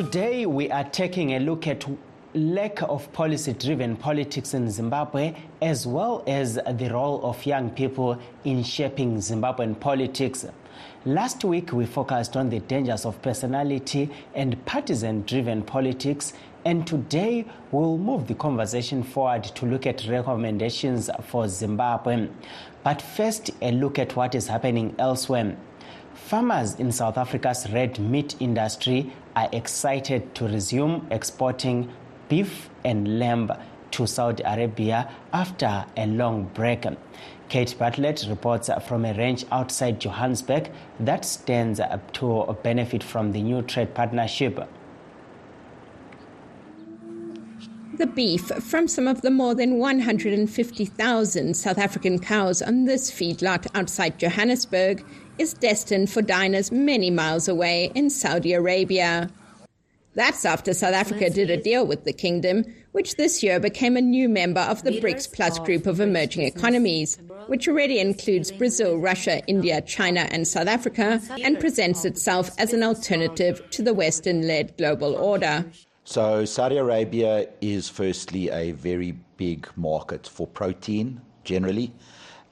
Today, we are taking a look at lack of policy driven politics in Zimbabwe, as well as the role of young people in shaping Zimbabwean politics. Last week, we focused on the dangers of personality and partisan driven politics. And today, we'll move the conversation forward to look at recommendations for Zimbabwe. But first, a look at what is happening elsewhere. Farmers in South Africa's red meat industry are excited to resume exporting beef and lamb to Saudi Arabia after a long break. Kate Bartlett reports from a ranch outside Johannesburg that stands to benefit from the new trade partnership. The beef from some of the more than 150,000 South African cows on this feedlot outside Johannesburg is destined for diners many miles away in Saudi Arabia. That's after South Africa did a deal with the kingdom, which this year became a new member of the BRICS Plus group of emerging economies, which already includes Brazil, Russia, India, China, and South Africa, and presents itself as an alternative to the Western led global order. So, Saudi Arabia is firstly a very big market for protein generally.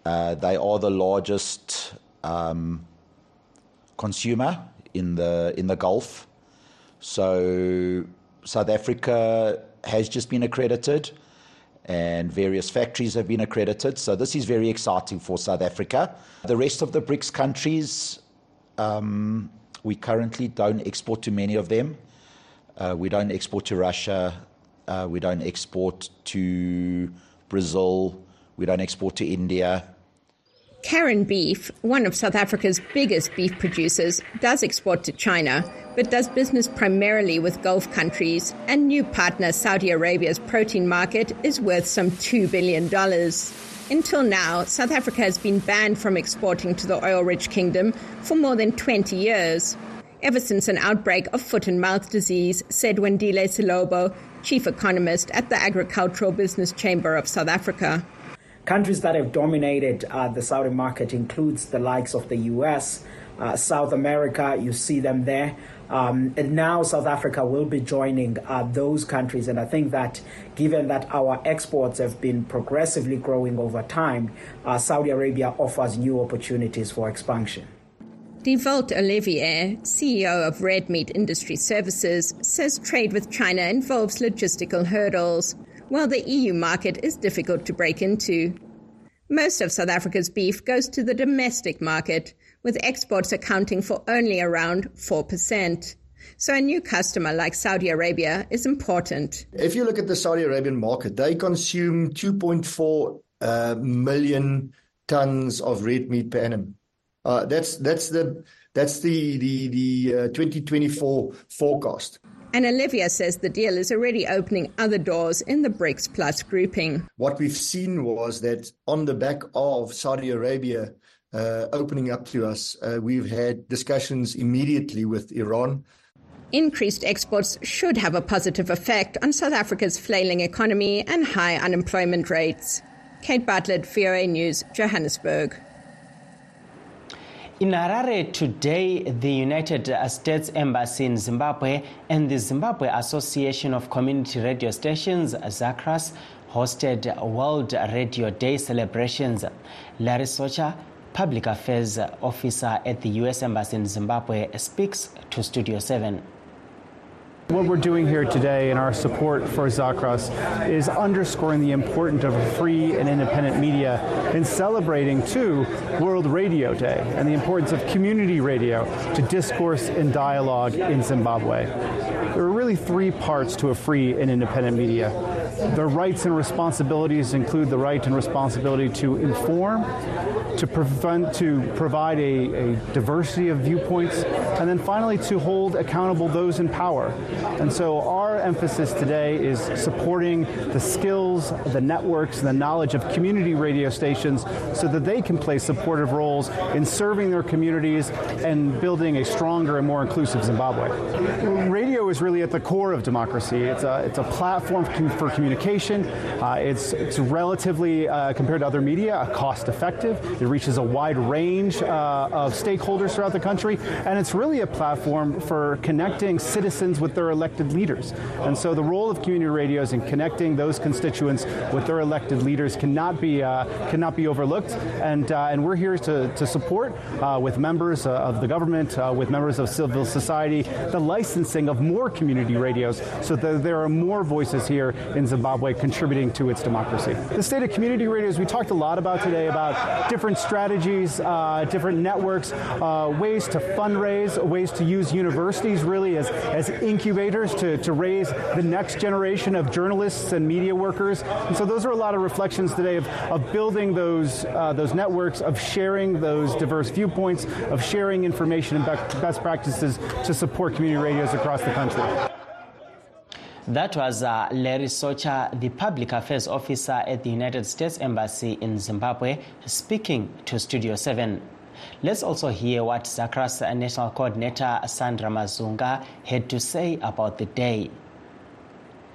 Uh, they are the largest um, consumer in the in the Gulf. So South Africa has just been accredited, and various factories have been accredited. So this is very exciting for South Africa. The rest of the BRICS countries, um, we currently don't export to many of them. Uh, we don't export to Russia. Uh, we don't export to Brazil. We don't export to India. Karan Beef, one of South Africa's biggest beef producers, does export to China, but does business primarily with Gulf countries, and new partner Saudi Arabia's protein market is worth some $2 billion. Until now, South Africa has been banned from exporting to the oil rich kingdom for more than 20 years. Ever since an outbreak of foot and mouth disease, said Wandile Sihlobo, chief economist at the Agricultural Business Chamber of South Africa. Countries that have dominated uh, the Saudi market includes the likes of the U.S., uh, South America. You see them there. Um, and now South Africa will be joining uh, those countries. And I think that given that our exports have been progressively growing over time, uh, Saudi Arabia offers new opportunities for expansion. Dewald Olivier, CEO of Red Meat Industry Services, says trade with China involves logistical hurdles while the EU market is difficult to break into. Most of South Africa's beef goes to the domestic market, with exports accounting for only around 4%. So a new customer like Saudi Arabia is important. If you look at the Saudi Arabian market, they consume 2.4 uh, million tons of red meat per annum. Uh, that's that's the that's the the the uh, 2024 forecast. And Olivier says the deal is already opening other doors in the BRICS Plus grouping. What we've seen was that on the back of Saudi Arabia uh, opening up to us, uh, we've had discussions immediately with Iran. Increased exports should have a positive effect on South Africa's flailing economy and high unemployment rates. Kate Bartlett, VOA News, Johannesburg. In Harare today, the United States Embassy in Zimbabwe and the Zimbabwe Association of Community Radio Stations, ZACRAS, hosted World Radio Day celebrations. Larry Socha, Public Affairs Officer at the U.S. Embassy in Zimbabwe, speaks to Studio 7. What we're doing here today in our support for Zacras is underscoring the importance of free and independent media and celebrating, too, World Radio Day and the importance of community radio to discourse and dialogue in Zimbabwe. There are really three parts to a free and independent media. Their rights and responsibilities include the right and responsibility to inform, to prevent, to provide a, a diversity of viewpoints, and then finally to hold accountable those in power. And so our emphasis today is supporting the skills, the networks, the knowledge of community radio stations so that they can play supportive roles in serving their communities and building a stronger and more inclusive Zimbabwe. Radio is really at the core of democracy. It's a, it's a platform for communication. Uh, it's, it's relatively, uh, compared to other media, cost effective. It reaches a wide range uh, of stakeholders throughout the country, and it's really a platform for connecting citizens with their elected leaders. And so the role of community radios in connecting those constituents with their elected leaders cannot be uh, cannot be overlooked. And uh, and we're here to, to support uh, with members of the government, with members of civil society, the licensing of more community radios, so that there are more voices here in Zimbabwe contributing to its democracy. The state of community radios we talked a lot about today about different strategies, uh, different networks, uh, ways to fundraise, ways to use universities really as, as incubators to, to raise the next generation of journalists and media workers. And so those are a lot of reflections today of, of building those, uh, those networks, of sharing those diverse viewpoints, of sharing information and best practices to support community radios across the country. That was uh, Larry Socha, the public affairs officer at the United States Embassy in Zimbabwe, speaking to Studio 7. Let's also hear what ZACRA's national coordinator Sandra Mazunga had to say about the day.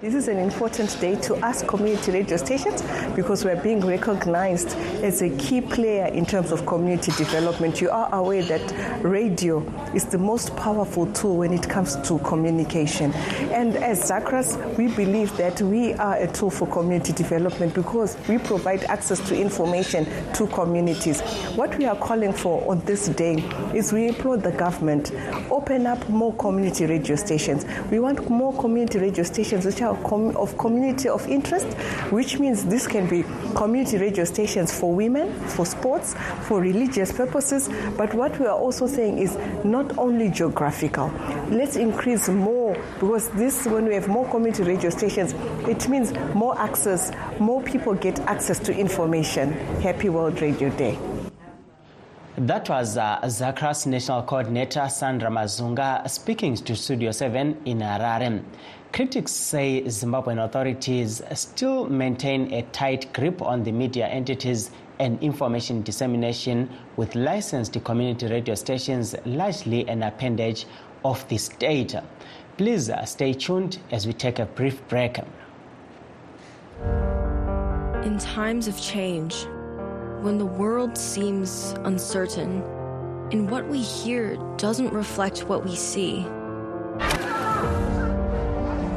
This is an important day to us community radio stations because we're being recognized as a key player in terms of community development. You are aware that radio is the most powerful tool when it comes to communication. And as ZACRAS, we believe that we are a tool for community development because we provide access to information to communities. What we are calling for on this day is we implore the government open up more community radio stations. We want more community radio stations which are of community of interest, which means this can be community radio stations for women, for sports, for religious purposes. But what we are also saying is not only geographical. Let's increase more because this, when we have more community radio stations, it means more access, more people get access to information. Happy World Radio Day. That was uh, ZACRA's National Coordinator Sandra Mazunga speaking to Studio 7 in Harare. Critics say Zimbabwean authorities still maintain a tight grip on the media entities and information dissemination, with licensed community radio stations largely an appendage of the state. Please uh, stay tuned as we take a brief break. In times of change, when the world seems uncertain and what we hear doesn't reflect what we see,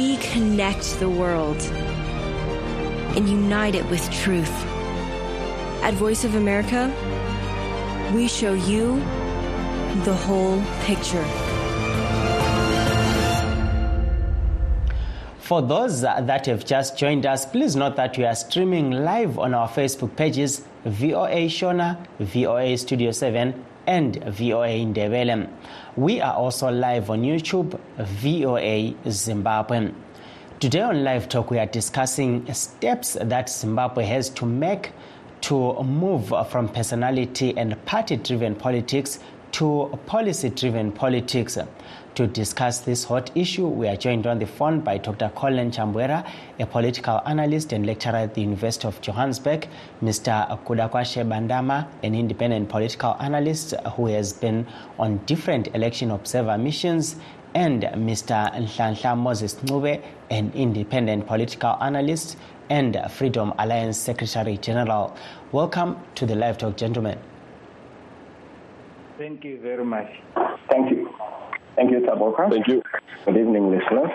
we connect the world and unite it with truth. At Voice of America, we show you the whole picture. For those that have just joined us, please note that we are streaming live on our Facebook pages VOA Shona, VOA Studio 7, and VOA Ndebele. We are also live on YouTube, VOA Zimbabwe. Today on Live Talk, we are discussing steps that Zimbabwe has to make to move from personality and party driven politics to policy driven politics. To discuss this hot issue, we are joined on the phone by Dr. Colin Chambwera, a political analyst and lecturer at the University of Johannesburg, Mr. Kudakwashe Bandama, an independent political analyst who has been on different election observer missions, and Mr. Nhlanhla Moses Ncube, an independent political analyst and Freedom Alliance Secretary General. Welcome to the Live Talk, gentlemen. Thank you very much. Thank you. Thank you, Taboka. Thank you. Good evening, listeners.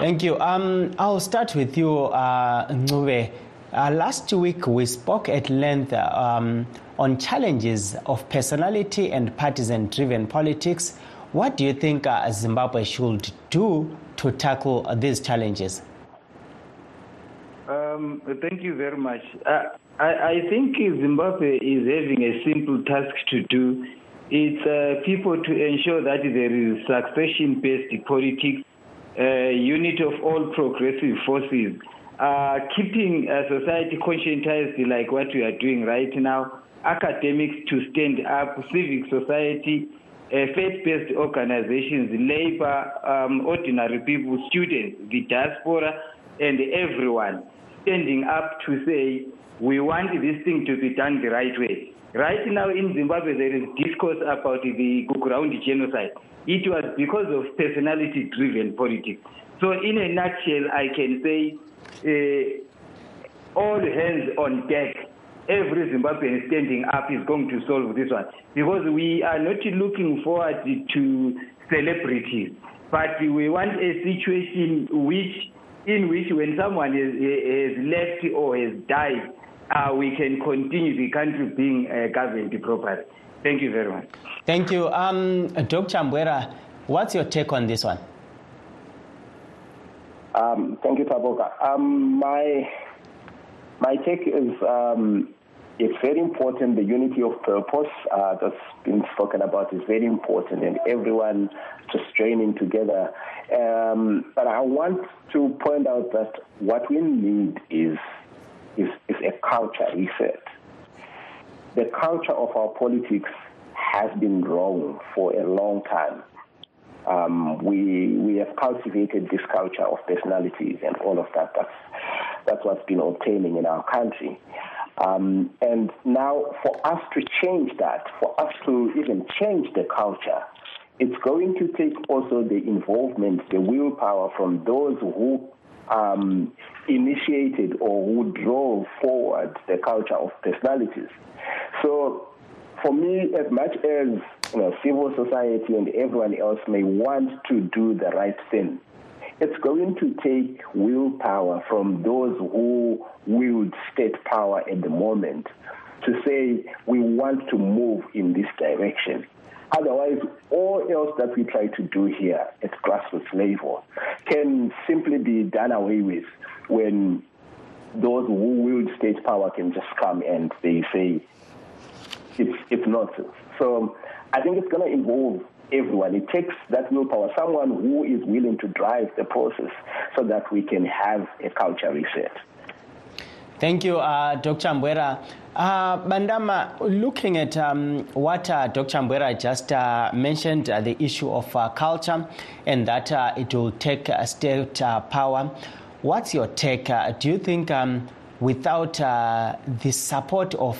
Thank you. Um, I'll start with you, uh, Ncube. Uh, last week we spoke at length um, on challenges of personality and partisan driven politics. What do you think uh, Zimbabwe should do to tackle uh, these challenges? Um, thank you very much. Uh, I, I, think Zimbabwe is having a simple task to do. It's uh, people to ensure that there is succession based politics, uh, unit of all progressive forces, uh, keeping society conscientized like what we are doing right now, academics to stand up, civic society, uh, faith-based organizations, labor, um, ordinary people, students, the diaspora, and everyone standing up to say we want this thing to be done the right way. Right now in Zimbabwe, there is discourse about the ground genocide. It was because of personality-driven politics. So, in a nutshell, I can say uh, all hands on deck. Every Zimbabwean standing up is going to solve this one because we are not looking forward to celebrities, but we want a situation which, in which, when someone has, has left or has died, uh, we can continue the country being uh, governed properly. Thank you very much. Thank you. Um, Dr. Mbwera, what's your take on this one? Um, thank you, Taboka. Um, my, my take is um, it's very important. The unity of purpose uh, that's been spoken about is very important, and everyone just joining together. Um, but I want to point out that what we need is is, is a culture reset. The culture of our politics has been wrong for a long time. Um, we we have cultivated this culture of personalities and all of that. That's that's what's been obtaining in our country. Um, and now, for us to change that, for us to even change the culture, it's going to take also the involvement, the willpower from those who um, initiated or who drove forward the culture of personalities. So, for me, as much as you know, civil society and everyone else may want to do the right thing, it's going to take willpower from those who wield state power at the moment to say we want to move in this direction. Otherwise, all else that we try to do here at grassroots level can simply be done away with when those who wield state power can just come and they say it's, it's nonsense. So I think it's going to involve everyone. It takes that willpower, someone who is willing to drive the process so that we can have a culture reset. Thank you, uh, Dr. Mbwera. Uh, Bandama, looking at um, what uh, Dr. Mbwera just uh, mentioned, uh, the issue of uh, culture and that it will take state power, what's your take? do you think um, without the support of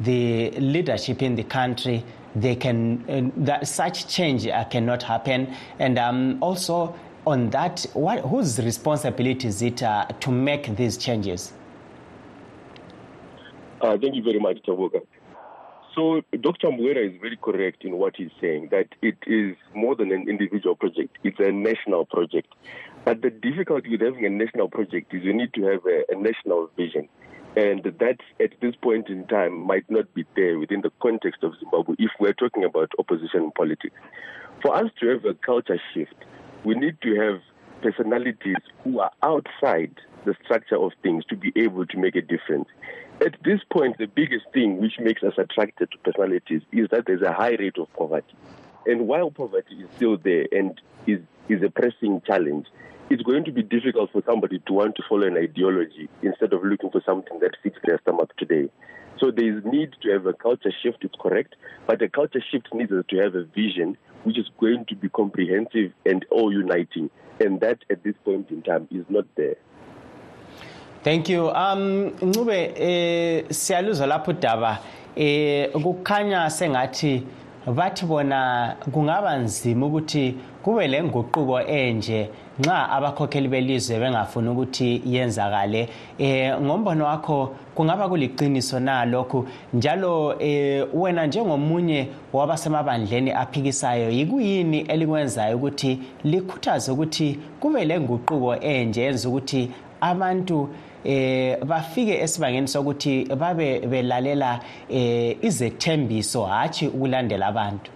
the leadership in the country, they can that such change cannot happen? And um, also on that, what, whose responsibility is it to make these changes? Uh, thank you very much, Taboka. So Dr. Mbwera is very correct in what he's saying, that it is more than an individual project. It's a national project. But the difficulty with having a national project is you need to have a, a national vision. And that, at this point in time, might not be there within the context of Zimbabwe if we're talking about opposition politics. For us to have a culture shift, we need to have personalities who are outside the structure of things to be able to make a difference. At this point, the biggest thing which makes us attracted to personalities is that there's a high rate of poverty. And while poverty is still there and is, is a pressing challenge, it's going to be difficult for somebody to want to follow an ideology instead of looking for something that fits their stomach today. So there is need to have a culture shift, it's correct, but the culture shift needs us to have a vision which is going to be comprehensive and all uniting. And that at this point in time is not there. Thank you. Um ncube eh siyaluzwa lapho udaba eh kukhanya sengathi bathi bona kungaba nzima ukuthi kube le nguquko enje nxa abakhokheli belizwe bengafuni ukuthi yenzakale. Eh ngombono wakho kungaba kuliqiniso na lokhu? Njalo eh wena njengomunye wabasemabandleni aphikisayo yikuyini elikwenzayo ukuthi likhuthaze ukuthi kube le nguquko enje yenza ukuthi abantu eh bafike esibangeni sokuthi babe belalela eh izethembiso hathi ukulandela abantu.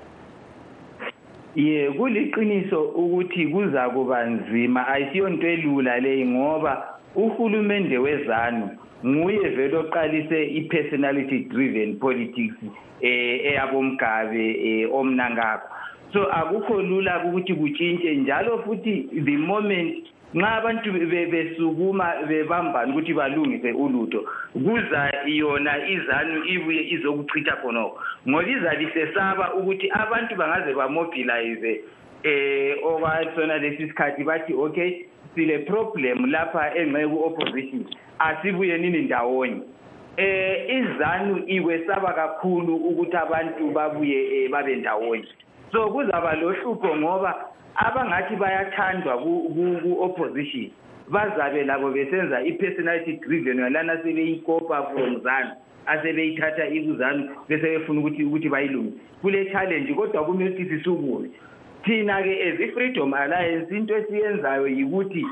Ye kuliqiniso ukuthi kuza kuba nzima ayisiyonto elula leyi ngoba uhulumende wezanu nguye vele oqalise i-personality driven politics eh eyabomgabe eh omnankakho so akukho lula ukuthi kutshintshe njalo futhi the moment nxa abantu besukuma bebambana ukuthi balungise ulutho. Kuza yona izanu ibuye izokuchitha khonokho. Ngoba izabe isesaba ukuthi abantu bangaze bamobilize eh okwasona lesi sikhathi bathi okay sile problem lapha engxe ku-opposition. Asibuye nini ndawonye? Eh izanu iwesaba kakhulu ukuthi abantu babuye babe ndawonye. So kuzaba lohlupho ngoba abangathi bayathandwa ku-opposition bazabe labo besenza i-personality driven yalana sebeyikopa from zanu asebeyithatha ikuzanu bese befuna ukuthi ukuthi bayilunge kule challenge kodwa kumele ukuthi sisukume thina-ke as i-freedom alliance into esiyenzayo yikuthi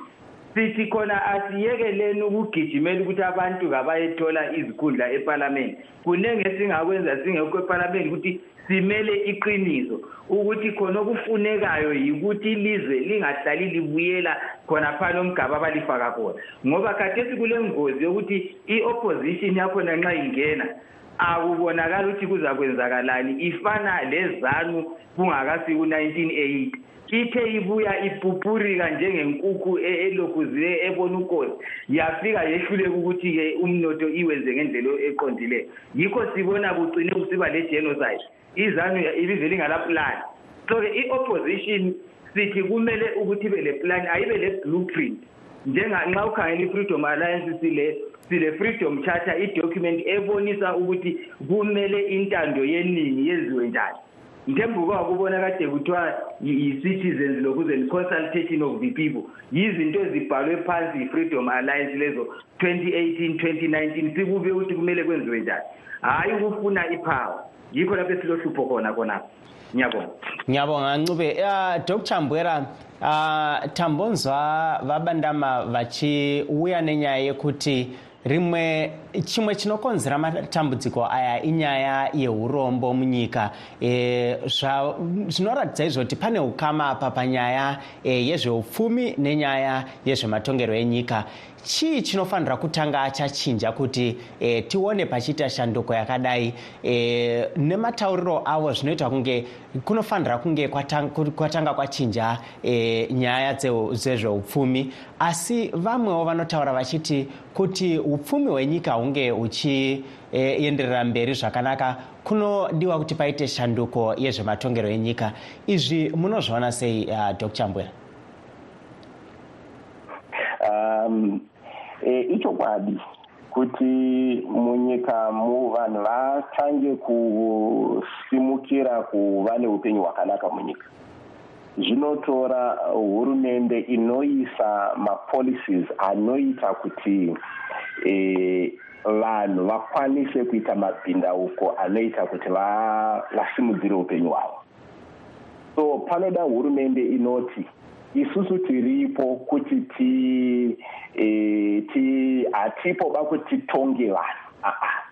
sithi khona asiyekeleni ukugijimela ukuthi abantu kabayethola izikhundla epalamende. Kunenge singakwenza singekho epalamende ukuthi simele iqiniso ukuthi khona okufunekayo yikuthi ilizwe lingahlali libuyela khona phana omgaba abalifaka khona. Ngoba khathesi kule ngozi yokuthi i-opposition yakhona nxa ingena akubonakali ukuthi kuzakwenzakalani. Ifana lezanu kungakafiki u-1980 ithe ibuya ipupurika njengenkukhu elokhuziwe ebona ukosi. Yafika yehluleka ukuthi-ke umnotho iwenze ngendlela eqondileyo yikho sibona kugcine kusiba le-genocide izanu ibivele ingalaplani so-ke i-opposition sithi kumele ukuthi ibe le plan ayibe le blueprint njenganxa ukhangela i-freedom alliance sile sile freedom charter i-document ebonisa ukuthi kumele intando yeningi yenziwe njani. Ngembuka kubona kade kuthiwa yi-citizens lokuze consultation of the people. Yizinto ezibhalwe phansi yi-freedom alliance lezo 2018 2019 sikube ukuthi kumele kwenziwe njani. Hhayi ukufuna iphawa yikho lapho esilohlupho khona khonapho ngiyabonga. Ngiyabonga ncube. Uh, dr mbwera uh, tambonzwa vabandama vachiuya nenyaya yekuti rimwe chimwe chinokonzera matambudziko aya inyaya yeurombo munyika e, zvinoratidza izvo kuti pane ukama apa panyaya e, yezveupfumi nenyaya yezvematongero enyika. Chii chinofanira kutanga chachinja kuti e, tione pachiita shanduko yakadai? E, nematauriro avo zvinoita kunge kunofanira kunge kwatanga, kwatanga kwachinja e, nyaya dzezveupfumi. Asi vamwewo vanotaura vachiti kuti upfumi hwenyika hunge huchienderera e, mberi zvakanaka kunodiwa kuti paite shanduko yezvematongero enyika. Izvi munozviona sei uh, dr. Mbwera um, e, ichokwadi kuti munyika mu vanhu vatange kusimukira kuva neupenyu hwakanaka munyika. Zvinotora hurumende inoisa mapolicies anoita kuti vanhu vakwanise kuita mabhindauko anoita kuti vasimudzire upenyu hwavo. So panoda hurumende inoti isusu tiripo kuti ti e, ti hatipo ba kuti titonge vanhu. Aa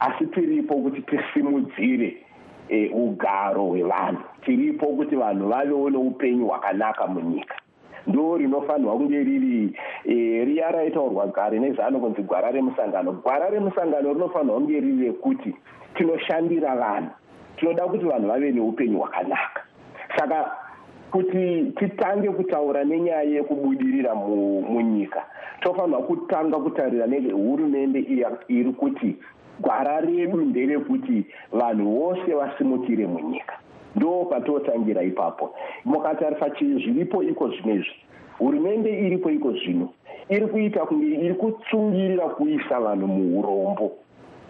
asi tiripo kuti tisimudzire e, ugaro hwevanhu. Tiripo kuti vanhu vavewo neupenyu hwakanaka munyika ndo rinofanirwa kunge riri e, riya raitaurwa gare nezano kunzi gwara remusangano. Gwara remusangano rinofanirwa kunge riri rekuti tinoshandira vanhu. Tinoda kuti vanhu vave neupenyu hwakanaka. Saka kuti titange kutaura nenyaya yekubudirira munyika tofanirwa kutanga kutarira nehurumende iri kuti gwara redu nderekuti vanhu vose vasimukire munyika ndo patotangira ipapo. Mukatarisa zviripo iko zvinezvi. Hurumende iripo iko zvino. Iri kuita kunge iri kutsungirira kuisa vanhu muurombo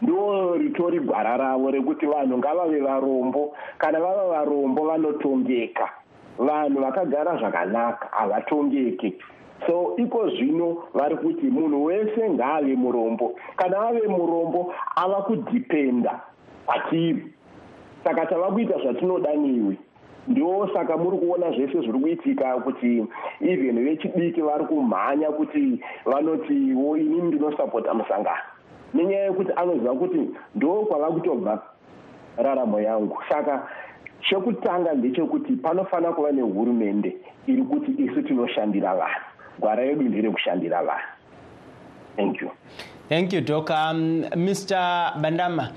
ndo ritori gwara ravo rekuti vanhu ngavave varombo. Kana vava varombo vanotongeka. Vanhu vakagara zvakanaka havatongeke so iko zvino vari kuti munhu wese ngaave murombo. Kana ave murombo ava kudhipenda kwatiri saka tava kuita zvatinoda newe ndo saka muri kuona zvese zviri kuitika kuti even vechidiki vari kumhanya kuti vanotiwo inini ndinosapota musangano. Nenyaya yekuti anoziva kuti ndo kwava kutobva raramo yangu. Saka chekutanga ndechekuti panofanira kuva nehurumende iri kuti isu tinoshandira vanhu. Gwara yedu nderekushandira vanhu. Thank you. Thank you doc um, mr bandama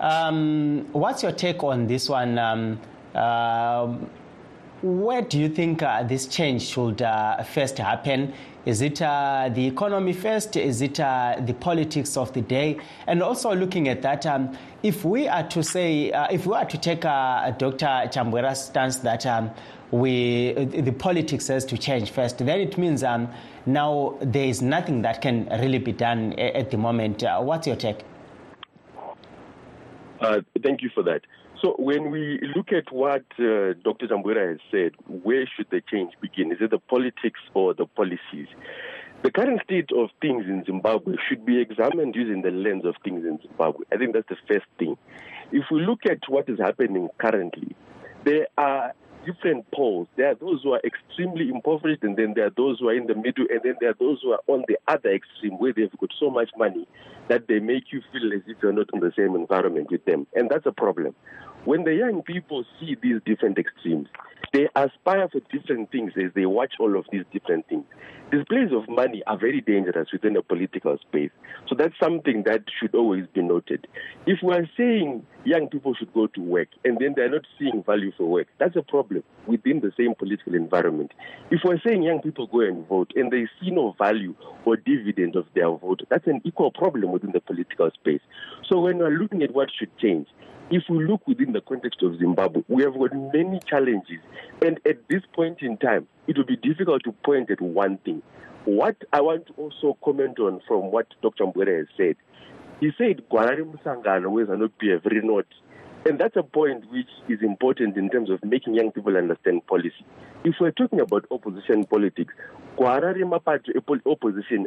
um, what's your take on this one um, uh, where do you think uh, this change should uh, first happen? Is it uh, the economy first? Is it uh, the politics of the day? And also looking at that, um, if we are to say, uh, if we are to take uh, Dr. Chambwera's stance that um, we, the politics has to change first, then it means um, now there is nothing that can really be done at the moment. what's your take? Thank you for that. So when we look at what uh, Dr. Chambwera has said, where should the change begin? Is it the politics or the policies? The current state of things in Zimbabwe should be examined using the lens of things in Zimbabwe. I think that's the first thing. If we look at what is happening currently, there are different poles. There are those who are extremely impoverished, and then there are those who are in the middle, and then there are those who are on the other extreme where they've got so much money that they make you feel as if you're not in the same environment with them. And that's a problem. When the young people see these different extremes, they aspire for different things as they watch all of these different things. Displays of money are very dangerous within a political space. So that's something that should always be noted. If we're saying young people should go to work and then they're not seeing value for work, that's a problem within the same political environment. If we're saying young people go and vote and they see no value or dividend of their vote, that's an equal problem within the political space. So when we're looking at what should change, if we look within the context of Zimbabwe, we have got many challenges. And at this point in time, it will be difficult to point at one thing. What I want to also comment on from what Dr. Mbwere has said, he said, Gwarari Musangano not be very not. And that's a point which is important in terms of making young people understand policy. If we're talking about opposition politics, Gwarari Mapati opposition,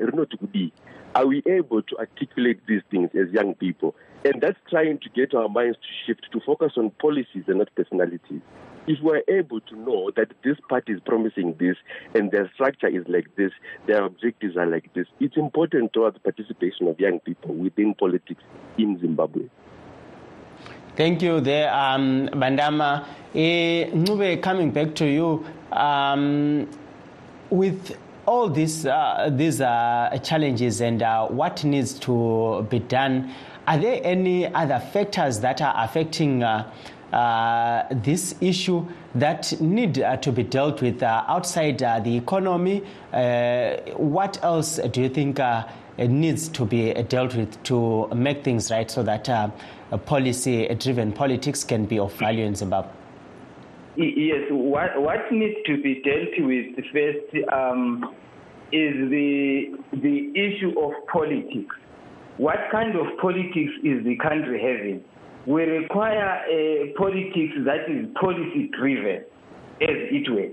are we able to articulate these things as young people? And that's trying to get our minds to shift to focus on policies and not personalities. If we're able to know that this party is promising this and their structure is like this, their objectives are like this, it's important towards participation of young people within politics in Zimbabwe. Thank you there, um, Bandama. Uh, coming back to you, um, with all these, uh, these uh, challenges and uh, what needs to be done, are there any other factors that are affecting uh, uh, this issue that need uh, to be dealt with uh, outside uh, the economy? Uh, what else do you think needs to be dealt with to make things right so that policy-driven politics can be of value in Zimbabwe? Yes, what, what needs to be dealt with first um, is the, the issue of politics what kind of politics is the country having? We require a politics that is policy driven, as it were,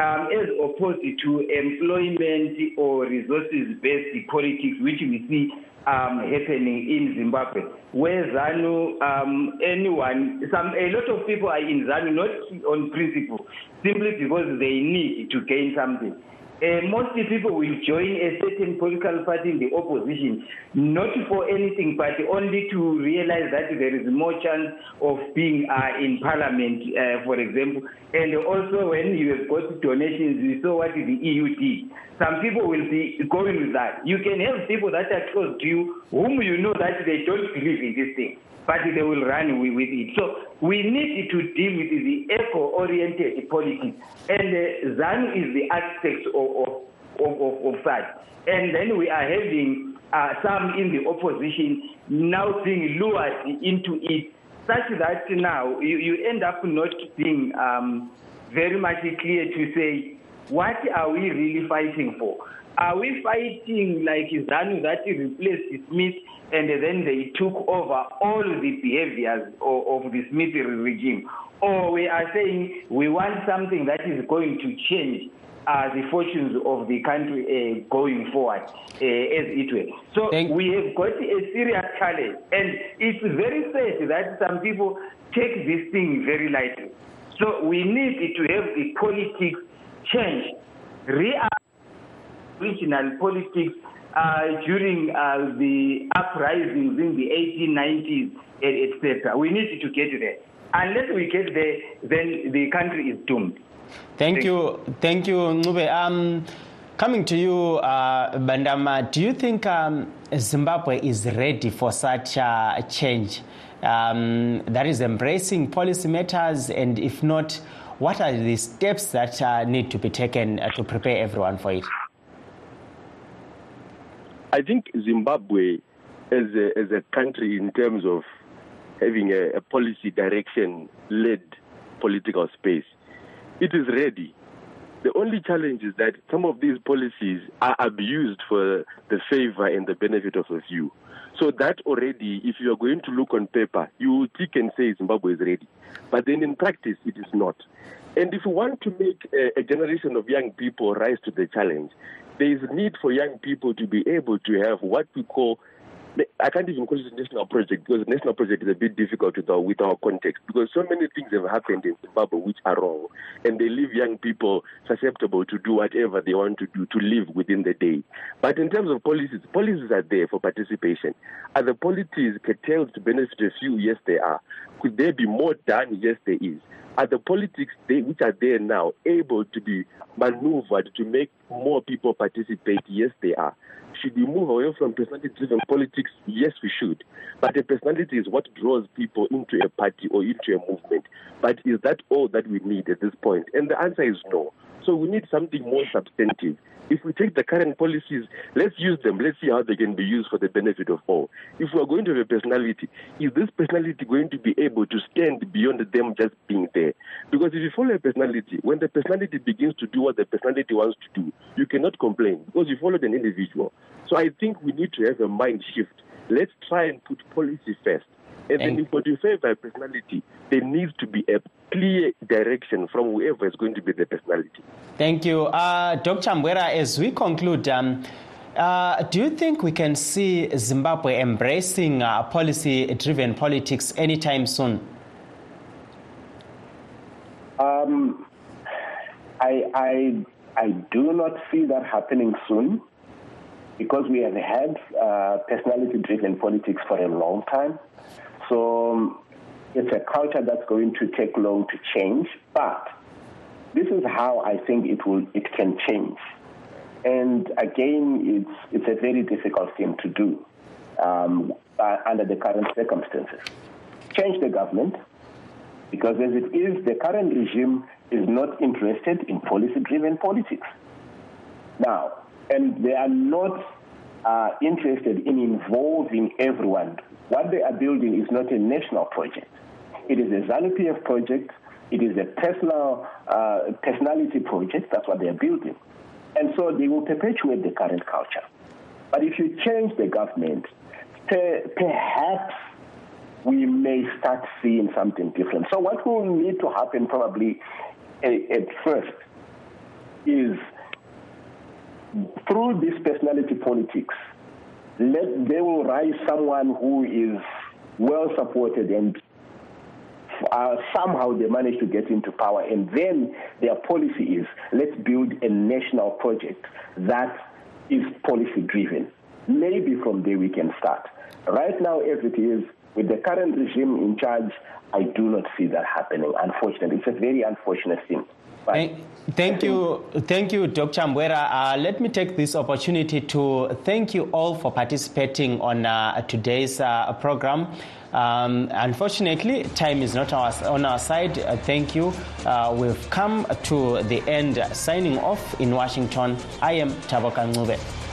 um, as opposed to employment or resources based politics, which we see um, happening in Zimbabwe, where ZANU, um, anyone, some, a lot of people are in ZANU not on principle, simply because they need to gain something. Uh, most people will join a certain political party in the opposition, not for anything, but only to realize that there is more chance of being uh, in parliament, uh, for example. And also, when you have got donations, you saw what the EU did. Some people will be going with that. You can have people that are close to you, whom you know that they don't believe in this thing but they will run with it. So we need to deal with the eco-oriented politics, and uh, ZANU is the aspect of, of, of, of that. And then we are having uh, some in the opposition now being lured into it, such that now you, you end up not being um, very much clear to say, what are we really fighting for? Are we fighting like ZANU that replaced Smith and then they took over all the behaviors of, of the Smith regime? Or we are saying we want something that is going to change uh, the fortunes of the country uh, going forward uh, as it were. So Thank- we have got a serious challenge, and it's very sad that some people take this thing very lightly. So we need to have the politics change, regional politics uh, during uh, the uprisings in the 1890s, etc. We need to get there. Unless we get there, then the country is doomed. Thank you, thank you, Ncube. Um, coming to you, uh, Bandama, do you think um, Zimbabwe is ready for such a change um, that is embracing policy matters? And if not, what are the steps that uh, need to be taken uh, to prepare everyone for it? I think Zimbabwe, as a, as a country, in terms of having a, a policy direction led political space, it is ready. The only challenge is that some of these policies are abused for the favor and the benefit of a few. So that already, if you are going to look on paper, you will tick and say Zimbabwe is ready. But then in practice, it is not. And if we want to make a, a generation of young people rise to the challenge, there is a need for young people to be able to have what we call I can't even call it a national project because a national project is a bit difficult with our, with our context because so many things have happened in Zimbabwe which are wrong and they leave young people susceptible to do whatever they want to do to live within the day. But in terms of policies, policies are there for participation. Are the policies curtailed to benefit a few? Yes, they are. Could there be more done? Yes, there is. Are the politics they, which are there now able to be maneuvered to make more people participate? Yes, they are. Should we move away from personality driven politics? Yes, we should. But a personality is what draws people into a party or into a movement. But is that all that we need at this point? And the answer is no. So we need something more substantive. If we take the current policies, let's use them. Let's see how they can be used for the benefit of all. If we are going to have a personality, is this personality going to be able to stand beyond them just being there? Because if you follow a personality, when the personality begins to do what the personality wants to do, you cannot complain because you followed an individual. So I think we need to have a mind shift. Let's try and put policy first. And then if what you favor a personality, there needs to be a clear direction from whoever is going to be the personality. Thank you. Uh, Dr. Mbwera, as we conclude, um, uh, do you think we can see Zimbabwe embracing uh, policy driven politics anytime soon? Um, I, I, I do not see that happening soon because we have had uh, personality driven politics for a long time. So um, it's a culture that's going to take long to change, but this is how I think it will it can change. And again, it's it's a very difficult thing to do um, uh, under the current circumstances. Change the government because as it is, the current regime is not interested in policy-driven politics. Now, and they are not uh, interested in involving everyone. What they are building is not a national project. It is a ZANU-PF project. It is a personal uh, personality project. That's what they are building. And so they will perpetuate the current culture. But if you change the government, per- perhaps we may start seeing something different. So what will need to happen probably at first is through this personality politics, let, they will rise someone who is well supported and uh, somehow they manage to get into power. And then their policy is let's build a national project that is policy driven. Maybe from there we can start. Right now, as it is, with the current regime in charge, I do not see that happening, unfortunately. It's a very unfortunate thing. Thank, you, thank you, Dr. Mbwera. Uh, let me take this opportunity to thank you all for participating on uh, today's uh, program. Um, unfortunately, time is not our, on our side. Uh, thank you. Uh, we've come to the end. Signing off in Washington, I am Taboka.